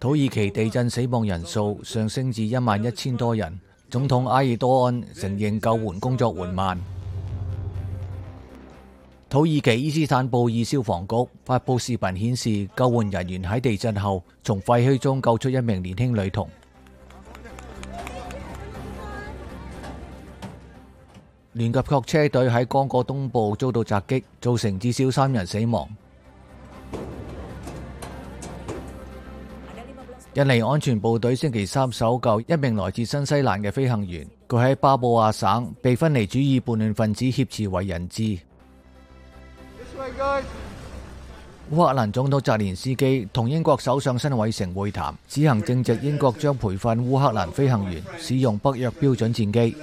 土耳其地震死亡人数上升至一万一千多人，总统埃尔多安承认救援工作缓慢。土耳其伊斯坦布尔消防局发布视频显示，救援人员喺地震后从废墟中救出一名年轻女童。联合国车队喺刚果东部遭到袭击，造成至少三人死亡。印尼安全部队星期三搜救一名来自新西兰嘅飞行员，佢喺巴布亚省被分离主义叛乱分子挟持为人质。乌克兰总统泽连斯基同英国首相申伟成会谈，此行正值英国将培训乌克兰飞行员使用北约标准战机。